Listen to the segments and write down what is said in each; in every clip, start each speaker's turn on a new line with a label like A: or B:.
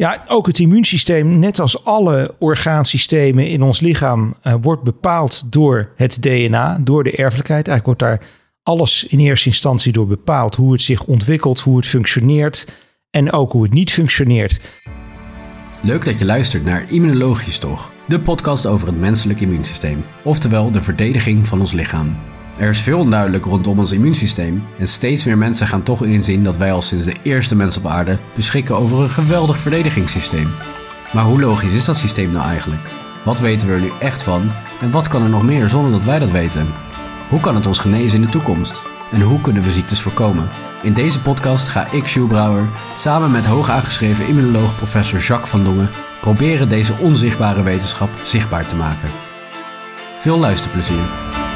A: Ja, ook het immuunsysteem, net als alle orgaansystemen in ons lichaam, uh, wordt bepaald door het DNA, door de erfelijkheid. Eigenlijk wordt daar alles in eerste instantie door bepaald. Hoe het zich ontwikkelt, hoe het functioneert en ook hoe het niet functioneert.
B: Leuk dat je luistert naar Immunologisch Toch, de podcast over het menselijk immuunsysteem, oftewel de verdediging van ons lichaam. Er is veel onduidelijk rondom ons immuunsysteem en steeds meer mensen gaan toch inzien dat wij al sinds de eerste mens op aarde beschikken over een geweldig verdedigingssysteem. Maar hoe logisch is dat systeem nou eigenlijk? Wat weten we er nu echt van en wat kan er nog meer zonder dat wij dat weten? Hoe kan het ons genezen in de toekomst? En hoe kunnen we ziektes voorkomen? In deze podcast ga ik, Jules Brouwer, samen met hoog aangeschreven immunoloog professor Jacques van Dongen proberen deze onzichtbare wetenschap zichtbaar te maken. Veel luisterplezier!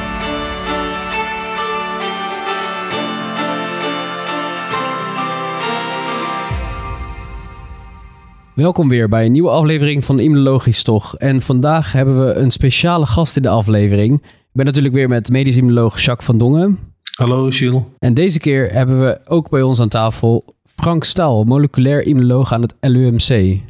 B: Welkom weer bij een nieuwe aflevering van Immunologisch Toch. En vandaag hebben we een speciale gast in de aflevering. Ik ben natuurlijk weer met medisch immunoloog Jacques van Dongen.
C: Hallo, Gilles.
B: En deze keer hebben we ook bij ons aan tafel Frank Staal, moleculair immunoloog aan het LUMC.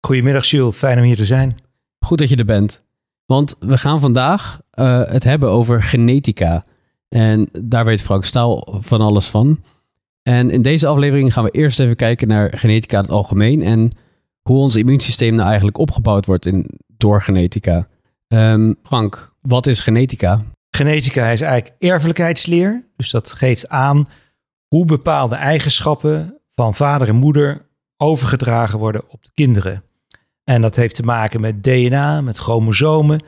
A: Goedemiddag, Jules. Fijn om hier te zijn.
B: Goed dat je er bent. Want we gaan vandaag uh, het hebben over genetica. En daar weet Frank Staal van alles van. En in deze aflevering gaan we eerst even kijken naar genetica in het algemeen. En hoe ons immuunsysteem nou eigenlijk opgebouwd wordt in, door genetica. Um, Frank, wat is genetica?
A: Genetica is eigenlijk erfelijkheidsleer. Dus dat geeft aan hoe bepaalde eigenschappen van vader en moeder overgedragen worden op de kinderen. En dat heeft te maken met DNA, met chromosomen.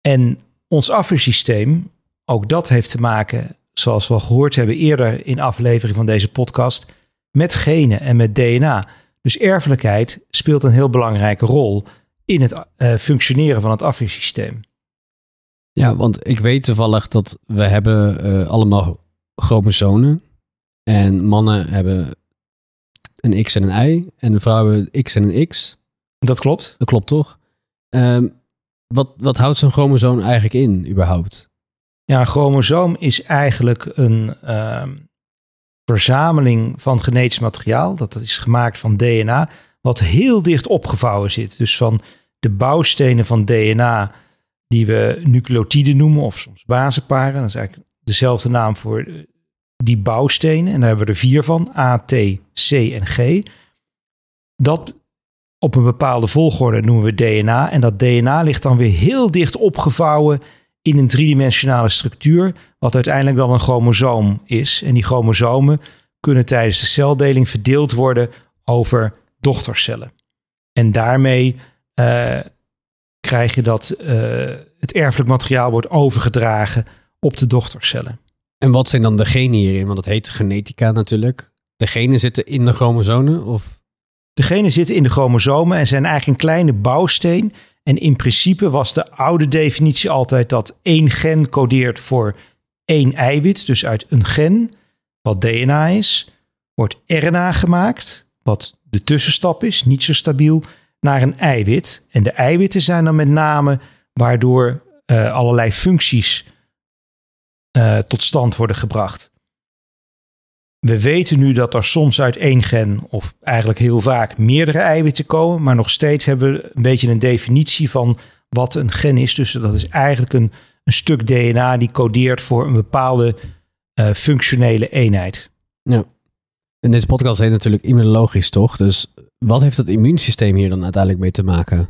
A: En ons afweersysteem, ook dat heeft te maken, zoals we al gehoord hebben eerder in aflevering van deze podcast, met genen en met DNA. Dus erfelijkheid speelt een heel belangrijke rol in het uh, functioneren van het afweersysteem.
B: Ja, want ik weet toevallig dat we hebben uh, allemaal chromosomen. En mannen hebben een X en een Y. En vrouwen een X en een X.
A: Dat klopt.
B: Dat klopt toch? Um, wat, wat houdt zo'n chromosoom eigenlijk in, überhaupt?
A: Ja, een chromosoom is eigenlijk een, uh, verzameling van genetisch materiaal. Dat is gemaakt van DNA, wat heel dicht opgevouwen zit. Dus van de bouwstenen van DNA, die we nucleotiden noemen, of soms basenparen. Dat is eigenlijk dezelfde naam voor die bouwstenen. En daar hebben we er vier van: A, T, C en G. Dat op een bepaalde volgorde noemen we DNA. En dat DNA ligt dan weer heel dicht opgevouwen in een driedimensionale structuur, wat uiteindelijk dan een chromosoom is. En die chromosomen kunnen tijdens de celdeling verdeeld worden over dochtercellen. En daarmee uh, krijg je dat uh, het erfelijk materiaal wordt overgedragen op de dochtercellen.
B: En wat zijn dan de genen hierin? Want het heet genetica natuurlijk. De genen zitten in de chromosomen? Of?
A: De genen zitten in de chromosomen en zijn eigenlijk een kleine bouwsteen en in principe was de oude definitie altijd dat één gen codeert voor één eiwit. Dus uit een gen, wat DNA is, wordt RNA gemaakt, wat de tussenstap is, niet zo stabiel, naar een eiwit. En de eiwitten zijn dan met name waardoor uh, allerlei functies uh, tot stand worden gebracht. We weten nu dat er soms uit één gen, of eigenlijk heel vaak, meerdere eiwitten komen. Maar nog steeds hebben we een beetje een definitie van wat een gen is. Dus dat is eigenlijk een, een stuk DNA die codeert voor een bepaalde uh, functionele eenheid.
B: Ja. En deze podcast heet natuurlijk immunologisch, toch? Dus wat heeft het immuunsysteem hier dan uiteindelijk mee te maken?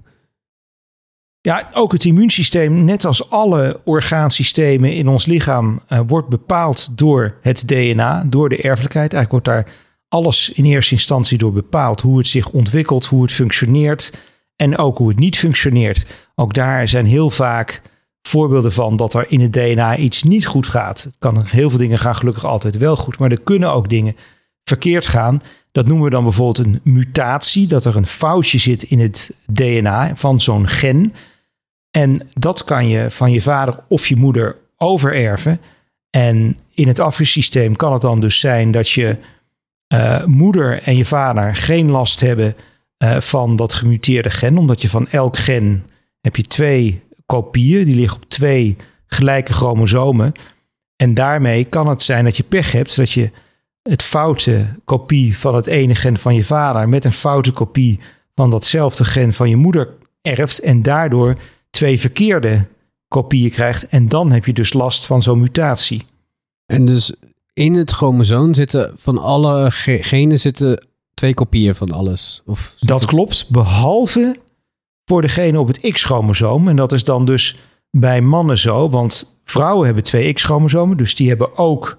A: Ja, ook het immuunsysteem, net als alle orgaansystemen in ons lichaam, uh, wordt bepaald door het DNA, door de erfelijkheid. Eigenlijk wordt daar alles in eerste instantie door bepaald. Hoe het zich ontwikkelt, hoe het functioneert en ook hoe het niet functioneert. Ook daar zijn heel vaak voorbeelden van dat er in het DNA iets niet goed gaat. Het kan heel veel dingen gaan gelukkig altijd wel goed, maar er kunnen ook dingen verkeerd gaan. Dat noemen we dan bijvoorbeeld een mutatie, dat er een foutje zit in het DNA van zo'n gen. En dat kan je van je vader of je moeder overerven. En in het afweersysteem kan het dan dus zijn dat je uh, moeder en je vader geen last hebben uh, van dat gemuteerde gen. Omdat je van elk gen heb je twee kopieën. Die liggen op twee gelijke chromosomen. En daarmee kan het zijn dat je pech hebt. Dat je het foute kopie van het ene gen van je vader met een foute kopie van datzelfde gen van je moeder erft en daardoor twee verkeerde kopieën krijgt. En dan heb je dus last van zo'n mutatie.
B: En dus in het chromosoom zitten van alle genen zitten twee kopieën van alles? Of
A: dat klopt, behalve voor degene op het X-chromosoom. En dat is dan dus bij mannen zo, want vrouwen hebben twee X-chromosomen. Dus die hebben ook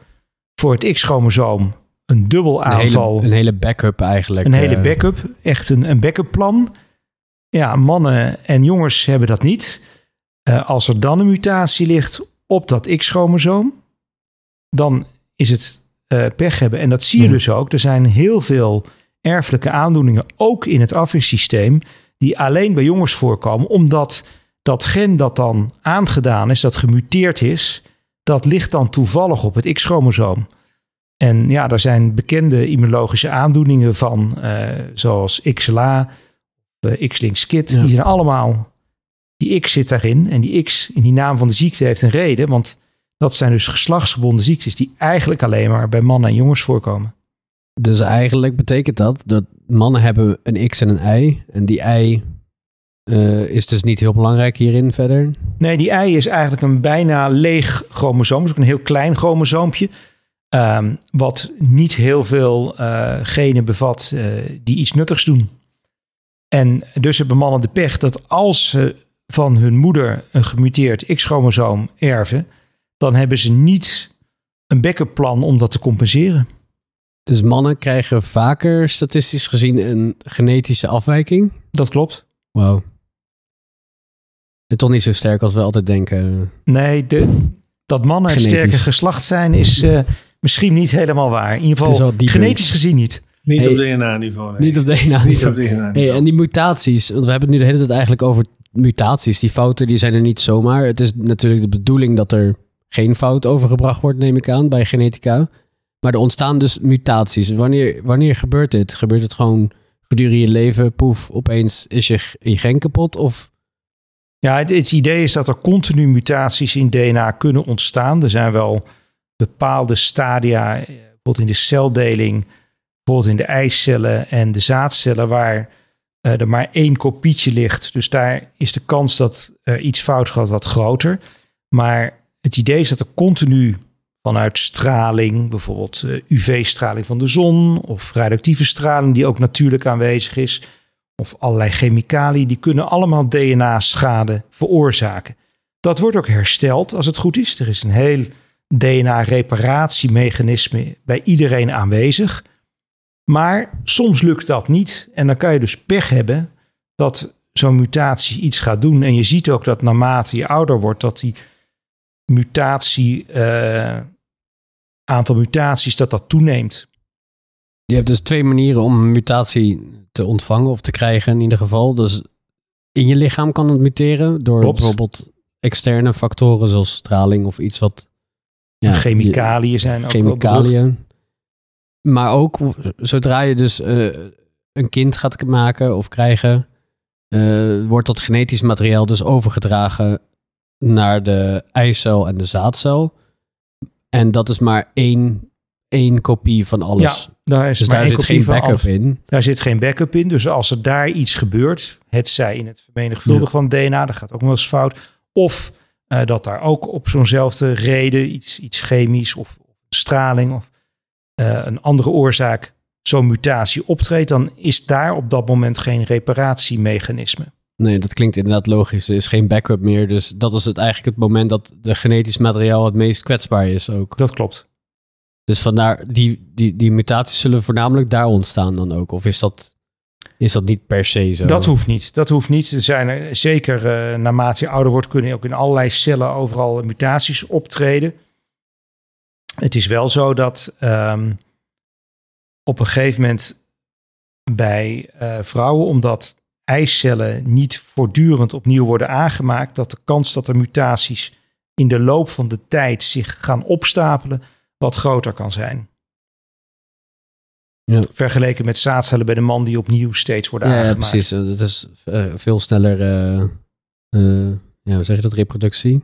A: voor het X-chromosoom een dubbel aantal.
B: Een hele, een hele backup eigenlijk.
A: Een hele eh. backup, echt een, een backup plan. Ja, mannen en jongens hebben dat niet. Uh, als er dan een mutatie ligt op dat X-chromosoom, dan is het uh, pech hebben. En dat zie je dus ook. Er zijn heel veel erfelijke aandoeningen, ook in het afweersysteem, die alleen bij jongens voorkomen, omdat dat gen dat dan aangedaan is, dat gemuteerd is, dat ligt dan toevallig op het X-chromosoom. En ja, er zijn bekende immunologische aandoeningen van, uh, zoals XLA, uh, X-linked skid. Die zijn allemaal, die X zit daarin. En die X in die naam van de ziekte heeft een reden. Want dat zijn dus geslachtsgebonden ziektes die eigenlijk alleen maar bij mannen en jongens voorkomen.
B: Dus eigenlijk betekent dat dat mannen hebben een X en een Y. En die Y uh, is dus niet heel belangrijk hierin verder.
A: Nee, die Y is eigenlijk een bijna leeg chromosoom. Dus ook een heel klein chromosoompje. Ehm, wat niet heel veel uh, genen bevat uh, die iets nuttigs doen. En dus hebben mannen de pech dat als ze van hun moeder een gemuteerd X-chromosoom erven, dan hebben ze niet een backup plan om dat te compenseren.
B: Dus mannen krijgen vaker statistisch gezien een genetische afwijking?
A: Dat klopt.
B: Wow. En toch niet zo sterk als we altijd denken.
A: Nee, de, dat mannen een sterke geslacht zijn is uh, misschien niet helemaal waar. In ieder geval genetisch gezien niet.
C: Niet hey, op DNA-niveau.
B: Niet op DNA-niveau. DNA hey, en die mutaties, want we hebben het nu de hele tijd eigenlijk over mutaties. Die fouten die zijn er niet zomaar. Het is natuurlijk de bedoeling dat er geen fout overgebracht wordt, neem ik aan, bij genetica. Maar er ontstaan dus mutaties. Wanneer, wanneer gebeurt dit? Gebeurt het gewoon gedurende je leven, poef, opeens is je, je gen kapot? Of...
A: Ja, het, het, idee is dat er continu mutaties in DNA kunnen ontstaan. Er zijn wel bepaalde stadia, eh, bijvoorbeeld in de celdeling, bijvoorbeeld in de eicellen en de zaadcellen, waar uh, er maar één kopietje ligt. Dus daar is de kans dat er iets fout gaat wat groter. Maar het idee is dat er continu vanuit straling, bijvoorbeeld eh, UV-straling van de zon of radioactieve straling die ook natuurlijk aanwezig is, of allerlei chemicaliën, die kunnen allemaal DNA-schade veroorzaken. Dat wordt ook hersteld als het goed is. Er is een heel DNA-reparatiemechanisme bij iedereen aanwezig. Maar soms lukt dat niet en dan kan je dus pech hebben dat zo'n mutatie iets gaat doen. En je ziet ook dat naarmate je ouder wordt, dat die mutatie, uh, aantal mutaties, dat dat toeneemt.
B: Je hebt dus twee manieren om een mutatie te ontvangen of te krijgen in ieder geval. Dus in je lichaam kan het muteren door bijvoorbeeld externe factoren zoals straling of iets wat...
A: Ja, chemicaliën zijn ook
B: Chemicaliën. Maar ook zodra je dus uh, een kind gaat maken of krijgen, uh, wordt dat genetisch materiaal dus overgedragen naar de eicel en de zaadcel. En dat is maar één, één kopie van alles.
A: Ja, daar is
B: dus
A: daar
B: zit geen backup in.
A: Daar zit geen backup in. Dus als er daar iets gebeurt, het zij in het vermenigvuldigen van DNA, dat gaat ook wel eens fout. Of uh, dat daar ook op zo'nzelfde reden iets, iets chemisch of, straling of een andere oorzaak zo'n mutatie optreedt, dan is daar op dat moment geen reparatiemechanisme.
B: Nee, dat klinkt inderdaad logisch. Er is geen backup meer. Dus dat is het eigenlijk het moment dat de genetisch materiaal het meest kwetsbaar is ook.
A: Dat klopt.
B: Dus vandaar, die, die, die mutaties zullen voornamelijk daar ontstaan dan ook? Of is dat, is dat niet per se zo?
A: Dat hoeft niet. Dat hoeft niet. Er zijn er, zeker uh, naarmate je ouder wordt, kunnen ook in allerlei cellen overal mutaties optreden. Het is wel zo dat um, op een gegeven moment bij uh, vrouwen, omdat eicellen niet voortdurend opnieuw worden aangemaakt, dat de kans dat er mutaties in de loop van de tijd zich gaan opstapelen wat groter kan zijn. Ja. Vergeleken met zaadcellen bij de man die opnieuw steeds worden ja, aangemaakt.
B: Ja, precies. Dat is uh, veel sneller, uh, uh, ja, hoe zeg je dat, reproductie.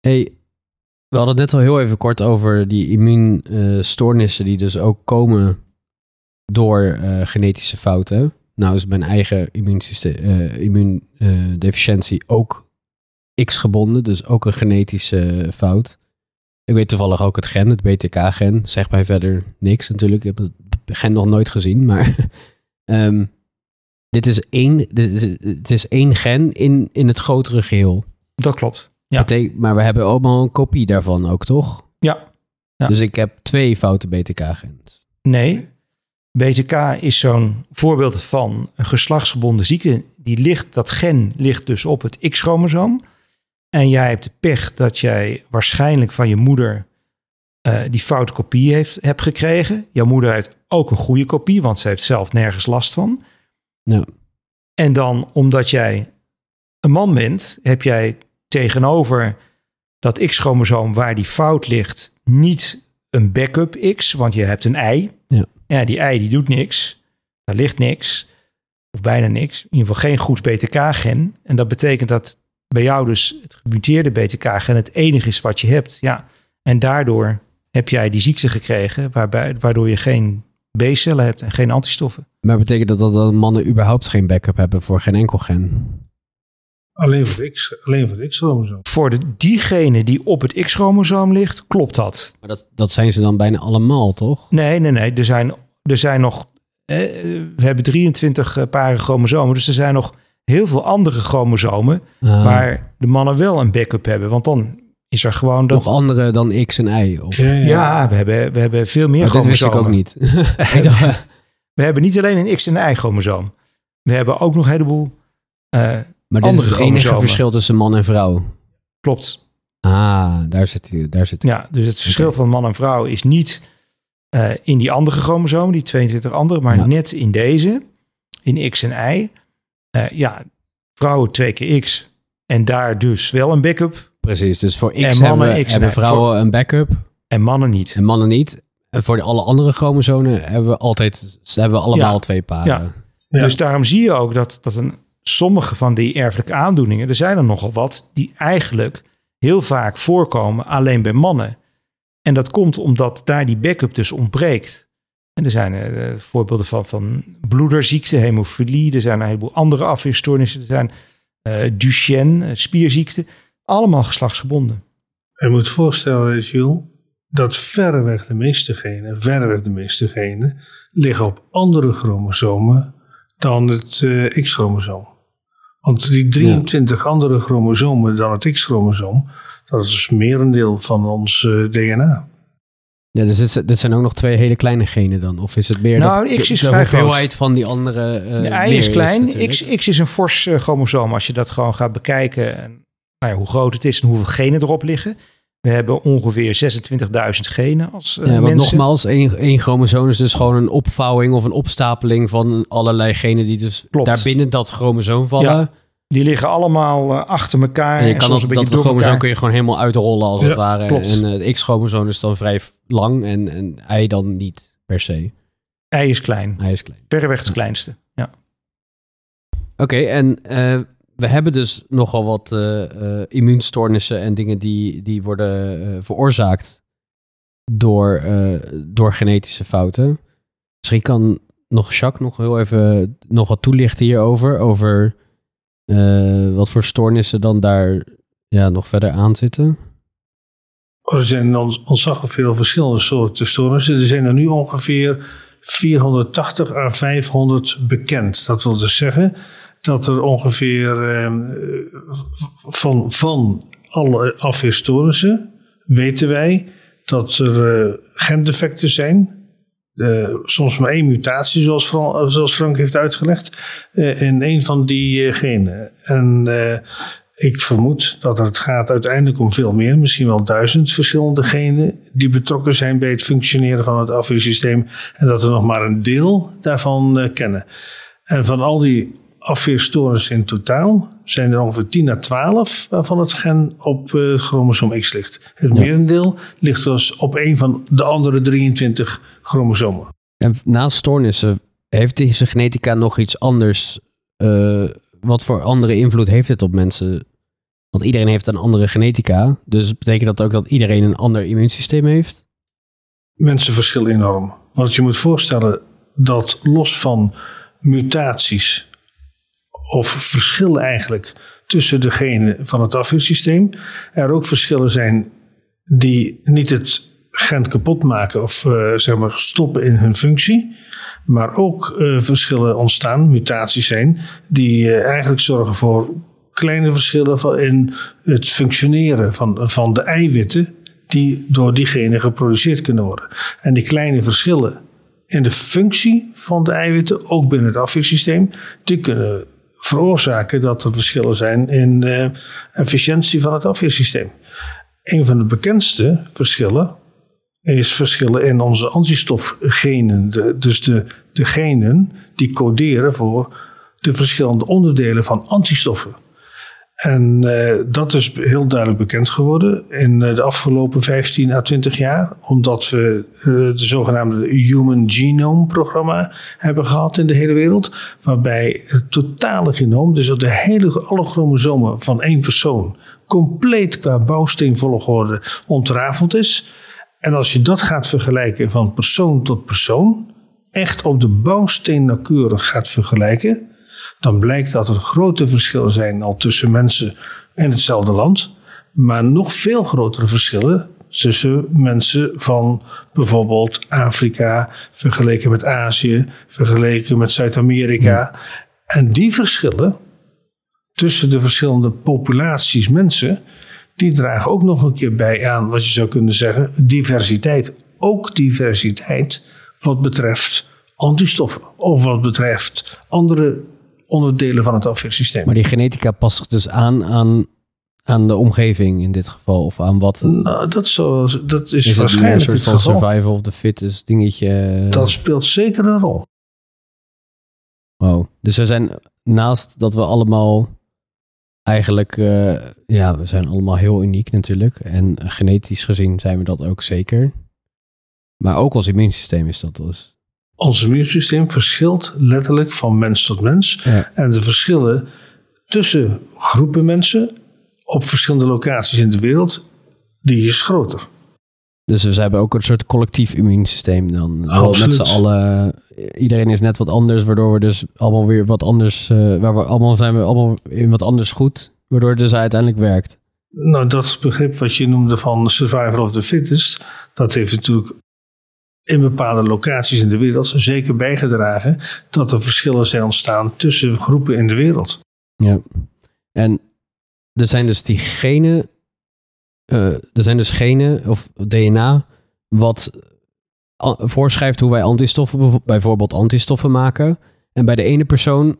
B: Hey, we hadden het net al heel even kort over die immuunstoornissen die dus ook komen door genetische fouten. Nou is mijn eigen uh, immuundeficiëntie ook X-gebonden, dus ook een genetische fout. Ik weet toevallig ook het gen, het BTK-gen. Zegt mij verder niks natuurlijk. Ik heb het gen nog nooit gezien, maar ehm, dit is één, dit het is één gen in, in het grotere geheel.
A: Dat klopt. Ja.
B: maar we hebben allemaal een kopie daarvan ook, toch?
A: Ja.
B: ja. Dus ik heb twee foute BTK-gens.
A: Nee. BTK is zo'n voorbeeld van een geslachtsgebonden ziekte. Die ligt, dat gen ligt dus op het X-chromosoom. En jij hebt de pech dat jij waarschijnlijk van je moeder uh, die foute kopie heeft, hebt gekregen. Jouw moeder heeft ook een goede kopie, want ze heeft zelf nergens last van.
B: Ja.
A: En dan, omdat jij een man bent, heb jij tegenover dat X-chromosoom waar die fout ligt, niet een backup X, want je hebt een ei.
B: Ja.
A: ja, die ei die doet niks. Daar ligt niks. Of bijna niks. In ieder geval geen goed BTK-gen. En dat betekent dat bij jou dus het gemuteerde BTK-gen het enige is wat je hebt. Ja. En daardoor heb jij die ziekte gekregen, waarbij, waardoor je geen B-cellen hebt en geen antistoffen.
B: Maar betekent dat dat mannen überhaupt geen backup hebben voor geen enkel gen?
C: Alleen voor het X, alleen voor het X-chromosoom.
A: Voor de, diegene die op het X-chromosoom ligt, klopt dat.
B: Maar dat, dat zijn ze dan bijna allemaal, toch?
A: Nee, nee, nee. Er zijn, er zijn nog. Eh, we hebben 23 eh, paren chromosomen. Dus er zijn nog heel veel andere chromosomen. Ah. waar de mannen wel een backup hebben. Want dan is er gewoon dat...
B: Nog andere dan X en Y? Of?
A: Ja, we, hebben, we hebben veel meer
B: maar chromosomen. wist ik ook
A: niet. we hebben niet alleen een X en Y chromosoom. We hebben ook nog een heleboel uh,
B: Maar dit is het enige verschil tussen man en vrouw?
A: Klopt.
B: Ah, daar zit hij. Daar zit
A: Ja, dus het verschil van man en vrouw is niet uh, in die andere chromosomen, die 22 andere, maar net in deze, in X en Y. Uh, ja, vrouwen twee keer X en daar dus wel een backup
B: Precies, dus voor X hebben, X hebben vrouwen een backup.
A: En mannen niet.
B: En mannen niet. En voor de alle andere chromosomen hebben we altijd hebben we allemaal twee paren.
A: Ja. Dus daarom zie je ook dat, dat een, sommige van die erfelijke aandoeningen, er zijn er nogal wat, die eigenlijk heel vaak voorkomen alleen bij mannen. En dat komt omdat daar die backup dus ontbreekt. En er zijn uh, voorbeelden van, van bloederziekte, hemofilie, er zijn een heleboel andere afweerstoornissen, er zijn uh, Duchenne, spierziekte. Allemaal geslachtsgebonden.
C: Je moet voorstellen, Jules, dat verreweg de meeste genen, verreweg de meeste genen, liggen op andere chromosomen dan het X-chromosoom. Want die 23 andere chromosomen dan het X-chromosoom, dat is merendeel van ons uh, DNA.
B: Ja, dus dit, dit, zijn ook nog twee hele kleine genen dan? Of is het meer
A: nou,
B: dat,
A: X is
B: de,
A: de
B: hoeveelheid van die andere uh,
A: De Y is klein, X, X is een fors chromosoom. Als je dat gewoon gaat bekijken nou ja, hoe groot het is en hoeveel genen erop liggen. We hebben ongeveer 26.000 genen als uh, ja,
B: mensen. Nogmaals, één, één chromosoom is dus gewoon een opvouwing of een opstapeling van allerlei genen die dus Klopt. daar binnen dat chromosoom vallen. Ja,
A: die liggen allemaal uh, achter elkaar.
B: En je kan dat, dat chromosoom kun je gewoon helemaal uitrollen als ja, het ware. Klopt. En uh, het X-chromosoom is dan vrij lang en, en Y dan niet per se.
A: Y is klein.
B: Y is klein.
A: Verreweg het kleinste, ja.
B: Oké, okay, en we hebben dus nogal wat uh, uh, immuunstoornissen en dingen die, die worden uh, veroorzaakt door, door genetische fouten. Misschien kan nog Jacques nog heel even nog wat toelichten hierover. Over wat voor stoornissen dan daar ja, nog verder aan zitten.
C: Oh, er zijn ontzettend veel verschillende soorten stoornissen. Er zijn er nu ongeveer 480 à 500 bekend. Dat wil dus zeggen dat er ongeveer ehm, van, van alle afweerstoornissen weten wij dat er uh, gendefecten zijn. Soms maar één mutatie, zoals, zoals Frank heeft uitgelegd, uh, in een van die genen. En ik vermoed dat het gaat uiteindelijk om veel meer, misschien wel duizend verschillende genen die betrokken zijn bij het functioneren van het afweersysteem en dat we nog maar een deel daarvan kennen. En van al die afweerstoornissen in totaal zijn er ongeveer 10 à 12 waarvan het gen op uh, chromosoom X ligt. Het ja. merendeel ligt dus op een van de andere 23 chromosomen.
B: En naast stoornissen, heeft deze genetica nog iets anders? Uh, wat voor andere invloed heeft het op mensen? Want iedereen heeft een andere genetica. Dus betekent dat ook dat iedereen een ander immuunsysteem heeft?
C: Mensen verschillen enorm. Want je moet voorstellen dat los van mutaties of verschillen eigenlijk tussen de genen van het afweersysteem. Er ook verschillen zijn die niet het gen kapot maken of uh, zeg maar stoppen in hun functie. Maar ook uh, verschillen ontstaan, mutaties zijn, die uh, eigenlijk zorgen voor kleine verschillen in het functioneren van, van de eiwitten die door diegene geproduceerd kunnen worden. En die kleine verschillen in de functie van de eiwitten, ook binnen het afweersysteem, die kunnen veroorzaken dat er verschillen zijn in de efficiëntie van het afweersysteem. Een van de bekendste verschillen is verschillen in onze antistofgenen. Dus de, de genen die coderen voor de verschillende onderdelen van antistoffen. En uh, dat is heel duidelijk bekend geworden in uh, de afgelopen 15 à 20 jaar, omdat we uh, de zogenaamde Human Genome Programma hebben gehad in de hele wereld, waarbij het totale genoom, dus de hele, alle chromosomen van één persoon, compleet qua bouwsteenvolgorde ontrafeld is. En als je dat gaat vergelijken van persoon tot persoon, echt op de bouwsteen nauwkeurig gaat vergelijken, dan blijkt dat er grote verschillen zijn al tussen mensen in hetzelfde land, maar nog veel grotere verschillen tussen mensen van bijvoorbeeld Afrika vergeleken met Azië, vergeleken met Zuid-Amerika. En die verschillen tussen de verschillende populaties mensen, die dragen ook nog een keer bij aan wat je zou kunnen zeggen diversiteit. Ook diversiteit wat betreft antistoffen of wat betreft andere onderdelen van het afweersysteem.
B: Maar die genetica past zich dus aan aan, aan de omgeving in dit geval? Of aan wat?
C: Nou, dat, zo, dat is, is waarschijnlijk een soort van
B: survival of the fittest dingetje.
C: Dat speelt zeker een rol.
B: Wow. Dus er zijn naast dat we allemaal eigenlijk, uh, ja, we zijn allemaal heel uniek natuurlijk. En genetisch gezien zijn we dat ook zeker. Maar ook ons immuunsysteem is dat dus.
C: Ons immuunsysteem verschilt letterlijk van mens tot mens. En de verschillen tussen groepen mensen op verschillende locaties in de wereld, die is groter.
B: Dus we hebben ook een soort collectief immuunsysteem dan. Absoluut. Met z'n allen. Iedereen is net wat anders, waardoor we dus allemaal weer wat anders. Uh, waar we allemaal zijn we allemaal in wat anders goed. Waardoor het dus uiteindelijk werkt.
C: Nou, dat begrip wat je noemde van survival of the fittest, dat heeft natuurlijk in bepaalde locaties in de wereld zeker bijgedragen dat er verschillen zijn ontstaan tussen groepen in de wereld.
B: Ja, en er zijn dus die genen, uh, er zijn dus genen of DNA wat voorschrijft hoe wij antistoffen, bijvoorbeeld antistoffen maken. En bij de ene persoon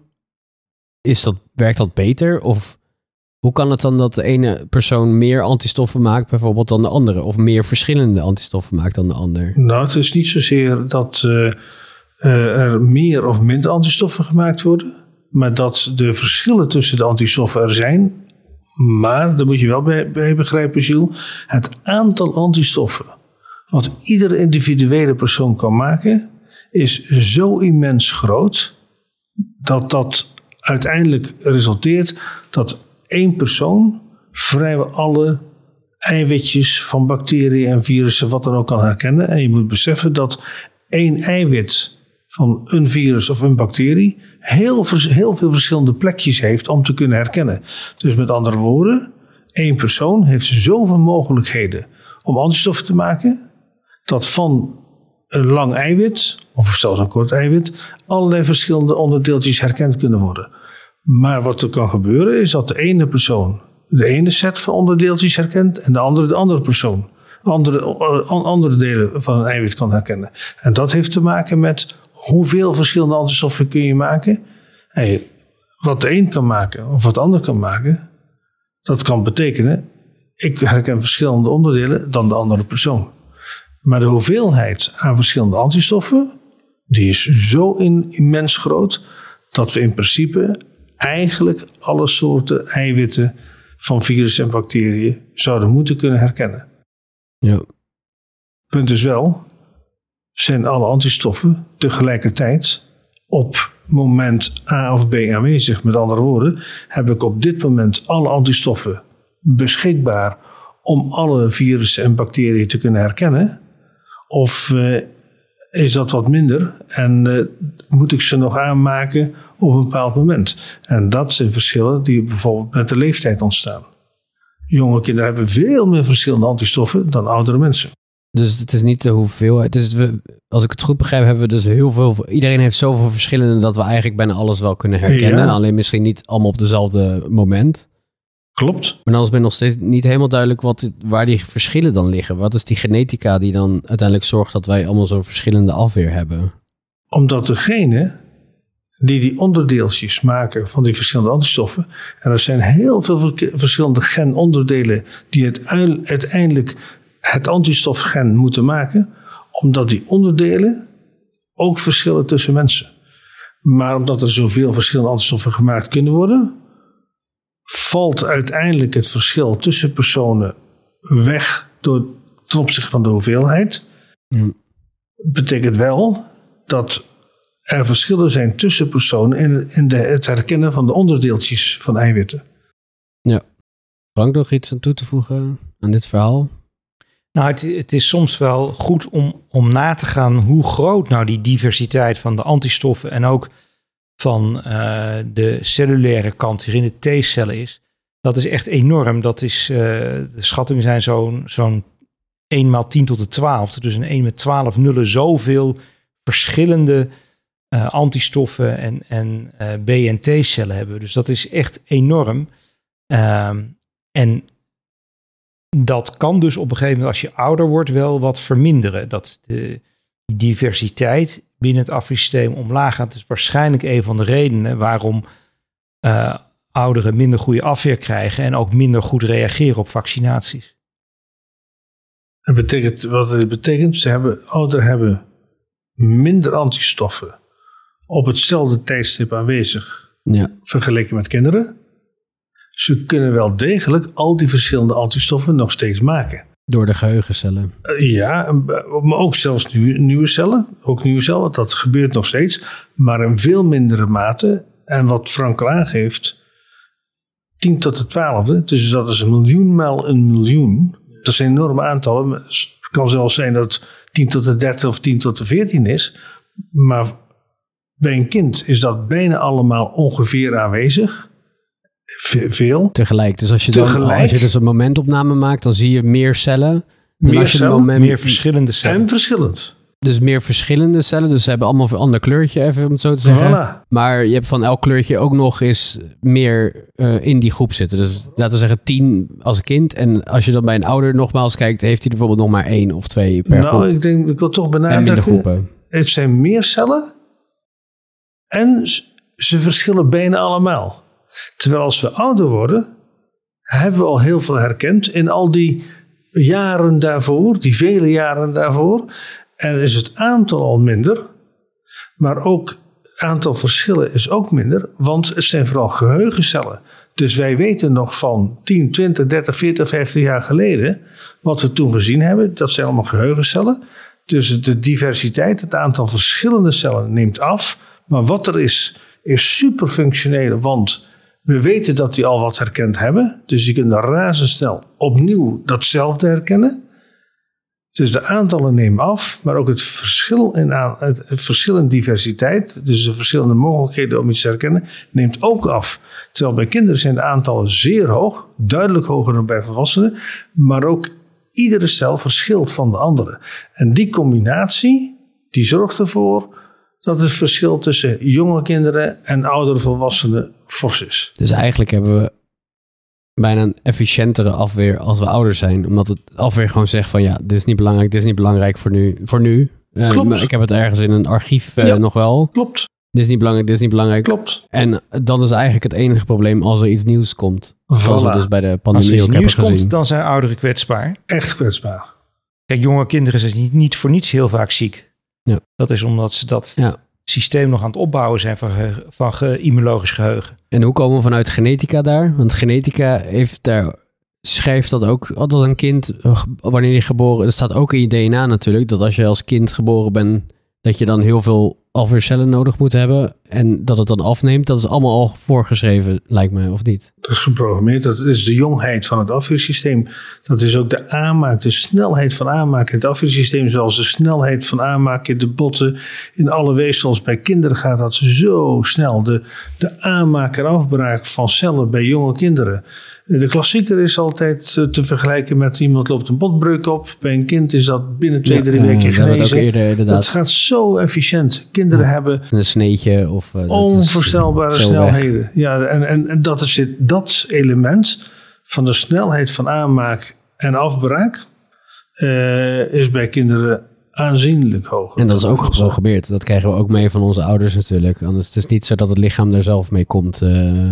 B: is dat, werkt dat beter of hoe kan het dan dat de ene persoon meer antistoffen maakt, bijvoorbeeld dan de andere, of meer verschillende antistoffen maakt dan de ander?
C: Nou, het is niet zozeer dat uh, er meer of minder antistoffen gemaakt worden, maar dat de verschillen tussen de antistoffen er zijn. Maar, daar moet je wel bij, bij begrijpen, Gilles, het aantal antistoffen wat iedere individuele persoon kan maken, is zo immens groot dat dat uiteindelijk resulteert dat één persoon vrijwel alle eiwitjes van bacteriën en virussen, wat dan ook, kan herkennen. En je moet beseffen dat één eiwit van een virus of een bacterie heel, heel veel verschillende plekjes heeft om te kunnen herkennen. Dus met andere woorden, één persoon heeft zoveel mogelijkheden om antistoffen te maken, dat van een lang eiwit, of zelfs een kort eiwit, allerlei verschillende onderdeeltjes herkend kunnen worden. Maar wat er kan gebeuren is dat de ene persoon de ene set van onderdeeltjes herkent en de andere de andere persoon. Andere, eh, andere delen van een eiwit kan herkennen. En dat heeft te maken met hoeveel verschillende antistoffen kun je maken. En wat de een kan maken of wat de ander kan maken, dat kan betekenen, ik herken verschillende onderdelen dan de andere persoon. Maar de hoeveelheid aan verschillende antistoffen, die is zo immens groot, dat we in principe eigenlijk alle soorten eiwitten van virussen en bacteriën zouden moeten kunnen herkennen.
B: Ja.
C: Punt is wel, zijn alle antistoffen tegelijkertijd op moment A of B aanwezig. Met andere woorden, heb ik op dit moment alle antistoffen beschikbaar om alle virussen en bacteriën te kunnen herkennen? Of uh, is dat wat minder en uh, moet ik ze nog aanmaken op een bepaald moment. En dat zijn verschillen die bijvoorbeeld met de leeftijd ontstaan. Jonge kinderen hebben veel meer verschillende antistoffen dan oudere mensen.
B: Dus het is niet de hoeveelheid. Dus we, als ik het goed begrijp, hebben we dus heel veel. Iedereen heeft zoveel verschillende dat we eigenlijk bijna alles wel kunnen herkennen. Alleen misschien niet allemaal op dezelfde moment.
C: Klopt.
B: Maar dan is ben nog steeds niet helemaal duidelijk wat, waar die verschillen dan liggen. Wat is die genetica die dan uiteindelijk zorgt dat wij allemaal zo'n verschillende afweer hebben?
C: Omdat degene die die onderdeeltjes maken van die verschillende antistoffen. En er zijn heel veel verschillende genonderdelen die uiteindelijk het antistofgen moeten maken. Omdat die onderdelen ook verschillen tussen mensen. Maar omdat er zoveel verschillende antistoffen gemaakt kunnen worden, valt uiteindelijk het verschil tussen personen weg door, ten opzichte van de hoeveelheid. Mm. Betekent wel dat er verschillen zijn tussen personen in, in de, het herkennen van de onderdeeltjes van eiwitten.
B: Ja. Frank, nog iets aan toe te voegen aan dit verhaal?
A: Nou, het, het, is soms wel goed om, om na te gaan hoe groot nou die diversiteit van de antistoffen en ook van uh, de cellulaire kant hierin de T-cellen is. Dat is echt enorm. Dat is, uh, de schattingen zijn zo'n zo'n 1 maal 10 tot de 12. Dus een 1 met 12 nullen zoveel verschillende uh, antistoffen en, en B- en T-cellen hebben. Dus dat is echt enorm. Uh, en dat kan dus op een gegeven moment, als je ouder wordt, wel wat verminderen. Dat de diversiteit binnen het afweersysteem omlaag gaat. Dat is waarschijnlijk een van de redenen waarom uh, ouderen minder goede afweer krijgen en ook minder goed reageren op vaccinaties.
C: Dat betekent, wat het betekent, ze hebben, ouderen hebben minder antistoffen op hetzelfde tijdstip aanwezig ja. vergeleken met kinderen. Ze kunnen wel degelijk al die verschillende antistoffen nog steeds maken.
B: Door de geheugencellen.
C: Uh, ja, maar ook zelfs nieuwe, nieuwe cellen. Ook nieuwe cellen, dat gebeurt nog steeds. Maar in veel mindere mate. En wat Frank aangeeft, 10 tot de 12e. Dus dat is een miljoen maal een miljoen. Dat zijn enorme aantallen. Het kan zelfs zijn dat het 10 tot de 30 of 10 tot de 14 is. Maar bij een kind is dat bijna allemaal ongeveer aanwezig. Veel.
B: Tegelijk. Dus als je, dan, als je dus een momentopname maakt, dan zie je meer cellen.
A: Meer als je cellen, moment... meer verschillende cellen.
C: En verschillend.
B: Dus meer verschillende cellen. Dus ze hebben allemaal een ander kleurtje, even om het zo te zeggen. Voilà. Maar je hebt van elk kleurtje ook nog eens meer uh, in die groep zitten. Dus laten we zeggen tien als kind. En als je dan bij een ouder nogmaals kijkt, heeft hij er bijvoorbeeld nog maar één of twee per
C: nou,
B: groep.
C: Nou, ik denk, ik wil toch benadrukken. Het zijn meer cellen en ze verschillen bijna allemaal. Terwijl als we ouder worden, hebben we al heel veel herkend in al die jaren daarvoor, die vele jaren daarvoor. En is het aantal al minder, maar ook aantal verschillen is ook minder, want het zijn vooral geheugencellen. Dus wij weten nog van 10, 20, 30, 40, 50 jaar geleden wat we toen gezien hebben. Dat zijn allemaal geheugencellen. Dus de diversiteit, het aantal verschillende cellen neemt af. Maar wat er is, is super functioneel, want we weten dat die al wat herkend hebben. Dus die kunnen razendsnel opnieuw datzelfde herkennen. Dus de aantallen nemen af, maar ook het verschil in, het verschil in diversiteit, dus de verschillende mogelijkheden om iets te herkennen, neemt ook af. Terwijl bij kinderen zijn de aantallen zeer hoog, duidelijk hoger dan bij volwassenen, maar ook iedere cel verschilt van de andere. En die combinatie, die zorgt ervoor dat het verschil tussen jonge kinderen en oudere volwassenen fors is.
B: Dus eigenlijk hebben we bijna een efficiëntere afweer als we ouder zijn. Omdat het afweer gewoon zegt van ja, dit is niet belangrijk, dit is niet belangrijk voor nu. Voor nu. Uh, klopt. Ik heb het ergens in een archief uh, nog wel.
C: Klopt.
B: Dit is niet belangrijk, dit is niet belangrijk.
C: Klopt.
B: En dan is eigenlijk het enige probleem als er iets nieuws komt. Voilà. Zoals we dus bij de pandemie
A: als
B: er iets
A: nieuws
B: gezien.
A: komt, dan zijn ouderen kwetsbaar.
C: Echt kwetsbaar.
A: Kijk, jonge kinderen zijn niet, niet voor niets heel vaak ziek.
B: Ja.
A: Dat is omdat ze dat ja. Systeem nog aan het opbouwen zijn van, van immunologisch geheugen.
B: En hoe komen we vanuit genetica daar? Want genetica heeft daar, schrijft dat ook altijd een kind, wanneer je geboren, dat staat ook in je DNA natuurlijk, dat als je als kind geboren bent, dat je dan heel veel afweercellen nodig moet hebben en dat het dan afneemt, dat is allemaal al voorgeschreven, lijkt mij, of niet?
C: Dat is geprogrammeerd. Dat is de jongheid van het afweersysteem. Dat is ook de aanmaak, de snelheid van aanmaak in het afweersysteem, zoals de snelheid van aanmaak in de botten. In alle weefsels bij kinderen gaat dat zo snel. De, de aanmaak en afbraak van cellen bij jonge kinderen. De klassieker is altijd eh, te vergelijken met iemand loopt een botbreuk op. Bij een kind is dat binnen twee, drie weken genezen. dat gaat zo efficiënt. Kinderen hebben
B: een sneetje of
C: uh, onvoorstelbare snelheden. Ja, en, en, en dat is dit, dat element van de snelheid van aanmaak en afbraak uh, is bij kinderen aanzienlijk hoger.
B: En dat is ook geprogrammeerd. Dat krijgen we ook mee van onze ouders natuurlijk. Anders het is het niet zo dat het lichaam er zelf mee komt. Uh...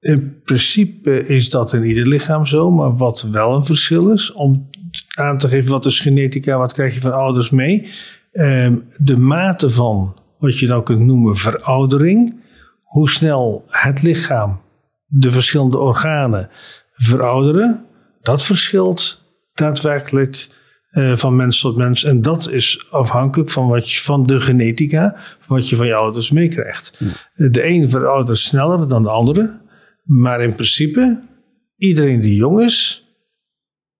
C: In principe is dat in ieder lichaam zo, maar wat wel een verschil is, om aan te geven wat is genetica, wat krijg je van ouders mee. Ehm, de mate van wat je dan kunt noemen veroudering, hoe snel het lichaam, de verschillende organen verouderen, dat verschilt daadwerkelijk uh, van mens tot mens. En dat is afhankelijk van, wat je, van de genetica, van wat je van je ouders meekrijgt. De een veroudert sneller dan de andere. Maar in principe, iedereen die jong is,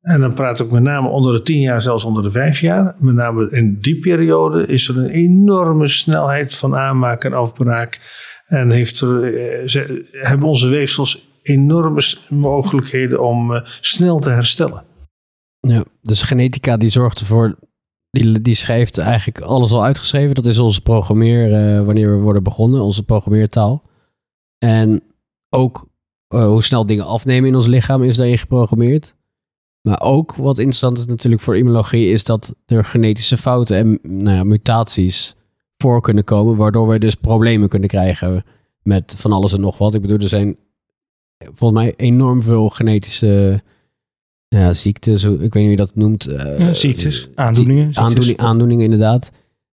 C: en dan praat ik met name onder de tien jaar, zelfs onder de vijf jaar, met name in die periode, is er een enorme snelheid van aanmaak en afbraak. En heeft er, eh, hebben onze weefsels enorme mogelijkheden om uh, snel te herstellen.
B: Ja, dus genetica die zorgt ervoor, die, die schrijft eigenlijk alles al uitgeschreven. Dat is onze programmeer, uh, wanneer we worden begonnen, onze programmeertaal. En ook uh, hoe snel dingen afnemen in ons lichaam is daarin geprogrammeerd. Maar ook wat interessant is natuurlijk voor immunologie, is dat er genetische fouten en nou ja, mutaties voor kunnen komen, waardoor wij dus problemen kunnen krijgen met van alles en nog wat. Ik bedoel, er zijn volgens mij enorm veel genetische ja, ziektes, ik weet niet hoe je dat noemt.
A: Uh, ziektes, aandoeningen.
B: Aandoening, aandoeningen inderdaad,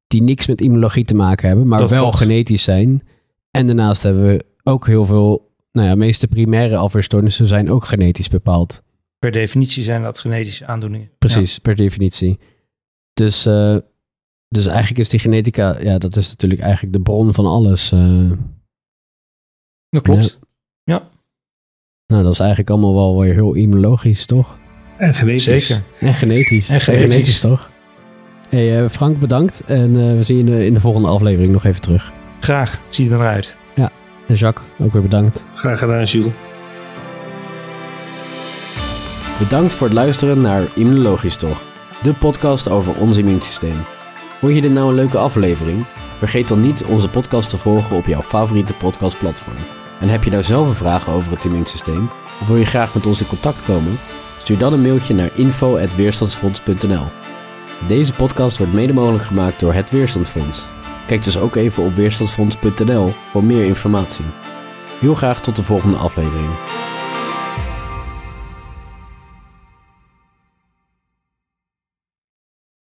B: die niks met immunologie te maken hebben, maar wel genetisch zijn. En daarnaast hebben we ook heel veel nou ja, de meeste primaire afweerstoornissen zijn ook genetisch bepaald.
A: Per definitie zijn dat genetische aandoeningen.
B: Precies, per definitie. Dus, uh, dus eigenlijk is die genetica, ja, dat is natuurlijk eigenlijk de bron van alles. Uh,
A: dat klopt. Ja.
B: Nou, dat is eigenlijk allemaal wel weer heel immunologisch, toch?
C: En genetisch.
A: Zeker.
B: En genetisch. En genetisch, genetisch toch? Hey, uh, Frank, bedankt. En we zien je in de, in de volgende aflevering nog even terug.
A: Graag. Zie je er uit.
B: En Jacques, ook weer bedankt.
C: Graag gedaan, Jules.
B: Bedankt voor het luisteren naar Immunologisch Toch, de podcast over ons immuunsysteem. Vond je dit nou een leuke aflevering? Vergeet dan niet onze podcast te volgen op jouw favoriete podcastplatform. En heb je nou zelf een vraag over het immuunsysteem? Of wil je graag met ons in contact komen? Stuur dan een mailtje naar info.weerstandsfonds.nl. Deze podcast wordt mede mogelijk gemaakt door het Weerstandsfonds. Kijk dus ook even op weerstandsfonds.nl voor meer informatie. Heel graag tot de volgende aflevering.